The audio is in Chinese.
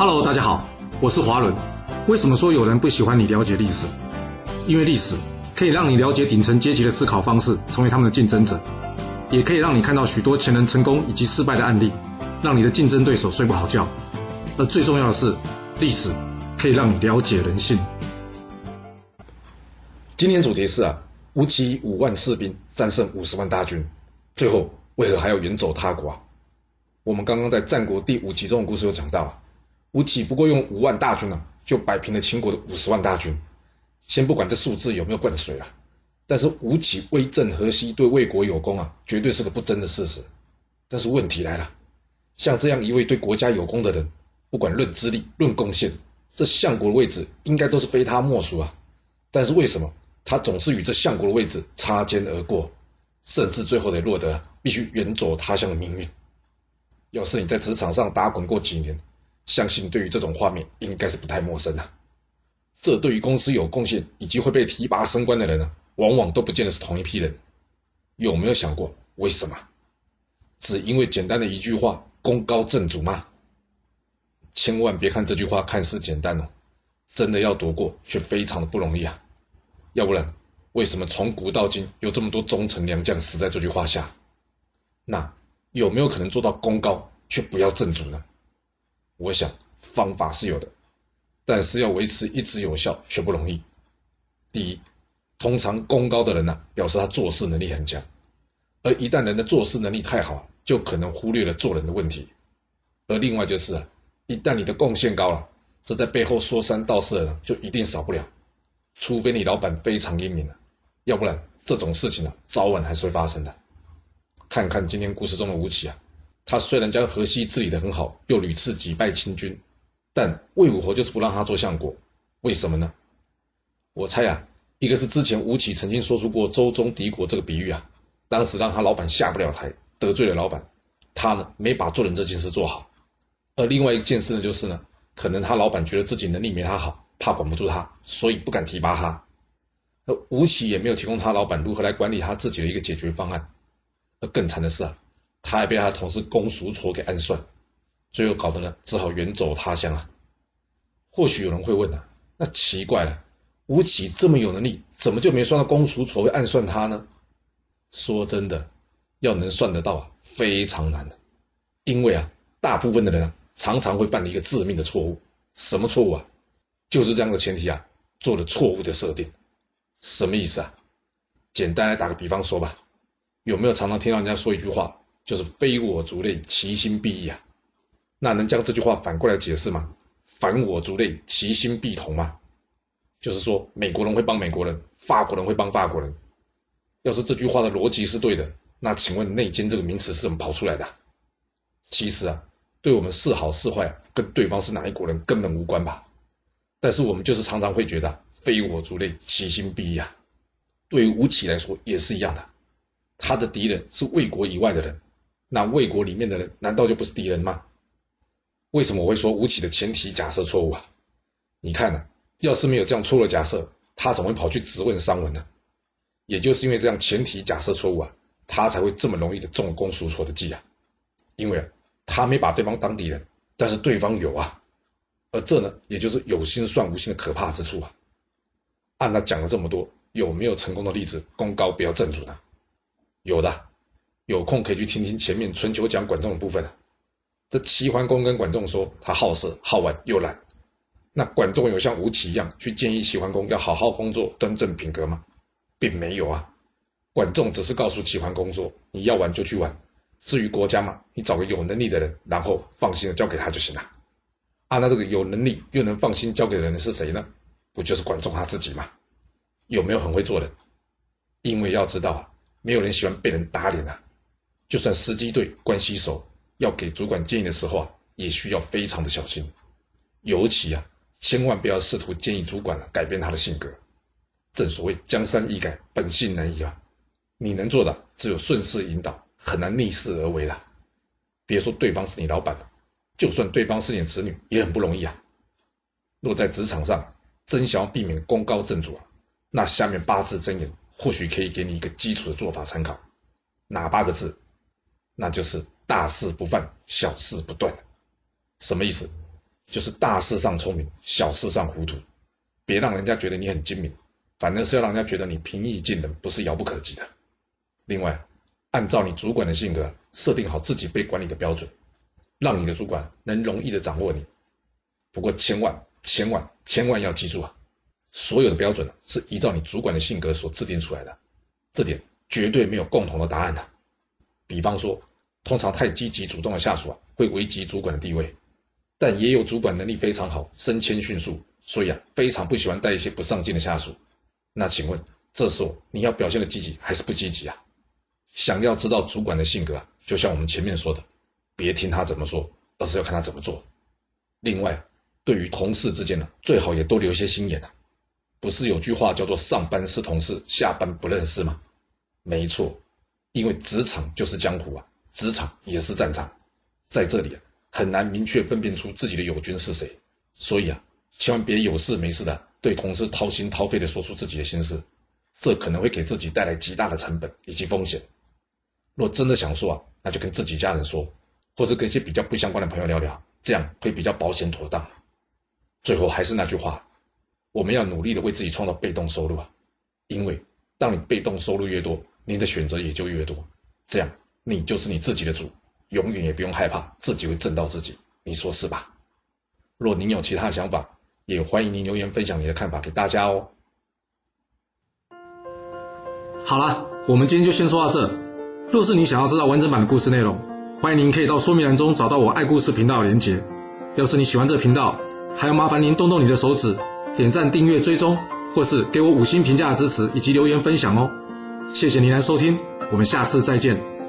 Hello，大家好，我是华伦。为什么说有人不喜欢你了解历史？因为历史可以让你了解顶层阶级的思考方式，成为他们的竞争者，也可以让你看到许多前人成功以及失败的案例，让你的竞争对手睡不好觉。而最重要的是，历史可以让你了解人性。今天主题是啊，吴起五万士兵战胜五十万大军，最后为何还要远走他国？我们刚刚在战国第五集中的故事有讲到啊。吴起不过用五万大军呢，就摆平了秦国的五十万大军。先不管这数字有没有灌水啊，但是吴起威震河西，对魏国有功啊，绝对是个不争的事实。但是问题来了，像这样一位对国家有功的人，不管论资历、论贡献，这相国的位置应该都是非他莫属啊。但是为什么他总是与这相国的位置擦肩而过，甚至最后得落得必须远走他乡的命运？要是你在职场上打滚过几年，相信对于这种画面应该是不太陌生的。这对于公司有贡献以及会被提拔升官的人呢，往往都不见得是同一批人。有没有想过为什么？只因为简单的一句话“功高震主”吗？千万别看这句话看似简单哦，真的要躲过却非常的不容易啊。要不然，为什么从古到今有这么多忠臣良将死在这句话下？那有没有可能做到功高却不要震主呢？我想方法是有的，但是要维持一直有效却不容易。第一，通常功高的人呢，表示他做事能力很强，而一旦人的做事能力太好，就可能忽略了做人的问题。而另外就是，一旦你的贡献高了，这在背后说三道四的人就一定少不了。除非你老板非常英明了，要不然这种事情呢，早晚还是会发生的。看看今天故事中的吴起啊。他虽然将河西治理得很好，又屡次击败秦军，但魏武侯就是不让他做相国，为什么呢？我猜啊，一个是之前吴起曾经说出过“周中敌国”这个比喻啊，当时让他老板下不了台，得罪了老板，他呢没把做人这件事做好；而另外一件事呢，就是呢，可能他老板觉得自己能力没他好，怕管不住他，所以不敢提拔他。而吴起也没有提供他老板如何来管理他自己的一个解决方案。而更惨的是啊。他还被他同事公叔痤给暗算，最后搞得呢，只好远走他乡啊。或许有人会问啊，那奇怪了，吴起这么有能力，怎么就没算到公叔痤会暗算他呢？说真的，要能算得到啊，非常难的。因为啊，大部分的人啊，常常会犯一个致命的错误。什么错误啊？就是这样的前提啊，做了错误的设定。什么意思啊？简单来打个比方说吧，有没有常常听到人家说一句话？就是非我族类，其心必异啊！那能将这句话反过来解释吗？反我族类，其心必同吗？就是说，美国人会帮美国人，法国人会帮法国人。要是这句话的逻辑是对的，那请问“内奸”这个名词是怎么跑出来的？其实啊，对我们是好是坏，跟对方是哪一国人根本无关吧。但是我们就是常常会觉得，非我族类，其心必异啊。对于吴起来说也是一样的，他的敌人是魏国以外的人。那魏国里面的人难道就不是敌人吗？为什么我会说吴起的前提假设错误啊？你看呢，要是没有这样错误的假设，他怎么会跑去质问商文呢？也就是因为这样前提假设错误啊，他才会这么容易的中了公叔痤的计啊。因为啊他没把对方当敌人，但是对方有啊，而这呢，也就是有心算无心的可怕之处啊。按他讲了这么多，有没有成功的例子？功高不要正主呢？有的。有空可以去听听前面春秋讲管仲的部分这齐桓公跟管仲说他好色好玩又懒，那管仲有像吴起一样去建议齐桓公要好好工作端正品格吗？并没有啊。管仲只是告诉齐桓公说你要玩就去玩，至于国家嘛，你找个有能力的人，然后放心的交给他就行了。啊，那这个有能力又能放心交给人的是谁呢？不就是管仲他自己吗？有没有很会做人？因为要知道啊，没有人喜欢被人打脸啊。就算司机队关系熟，要给主管建议的时候啊，也需要非常的小心。尤其啊，千万不要试图建议主管改变他的性格。正所谓江山易改，本性难移啊。你能做的只有顺势引导，很难逆势而为了。别说对方是你老板了，就算对方是你子女，也很不容易啊。若在职场上真想要避免功高震主啊，那下面八字真言或许可以给你一个基础的做法参考。哪八个字？那就是大事不犯，小事不断。什么意思？就是大事上聪明，小事上糊涂。别让人家觉得你很精明，反正是要让人家觉得你平易近人，不是遥不可及的。另外，按照你主管的性格，设定好自己被管理的标准，让你的主管能容易的掌握你。不过，千万千万千万要记住啊，所有的标准是依照你主管的性格所制定出来的，这点绝对没有共同的答案的。比方说，通常太积极主动的下属啊，会危及主管的地位，但也有主管能力非常好，升迁迅速。所以啊，非常不喜欢带一些不上进的下属。那请问，这时候你要表现的积极还是不积极啊？想要知道主管的性格啊，就像我们前面说的，别听他怎么说，而是要看他怎么做。另外，对于同事之间呢，最好也多留些心眼啊。不是有句话叫做“上班是同事，下班不认识”吗？没错，因为职场就是江湖啊，职场也是战场，在这里啊，很难明确分辨出自己的友军是谁。所以啊。千万别有事没事的对同事掏心掏肺的说出自己的心事，这可能会给自己带来极大的成本以及风险。若真的想说啊，那就跟自己家人说，或者跟一些比较不相关的朋友聊聊，这样会比较保险妥当。最后还是那句话，我们要努力的为自己创造被动收入啊，因为当你被动收入越多，你的选择也就越多，这样你就是你自己的主，永远也不用害怕自己会挣到自己，你说是吧？若您有其他想法，也欢迎您留言分享你的看法给大家哦。好了，我们今天就先说到这。若是你想要知道完整版的故事内容，欢迎您可以到说明栏中找到我爱故事频道的连结。要是你喜欢这频道，还要麻烦您动动你的手指，点赞、订阅、追踪，或是给我五星评价的支持以及留言分享哦。谢谢您来收听，我们下次再见。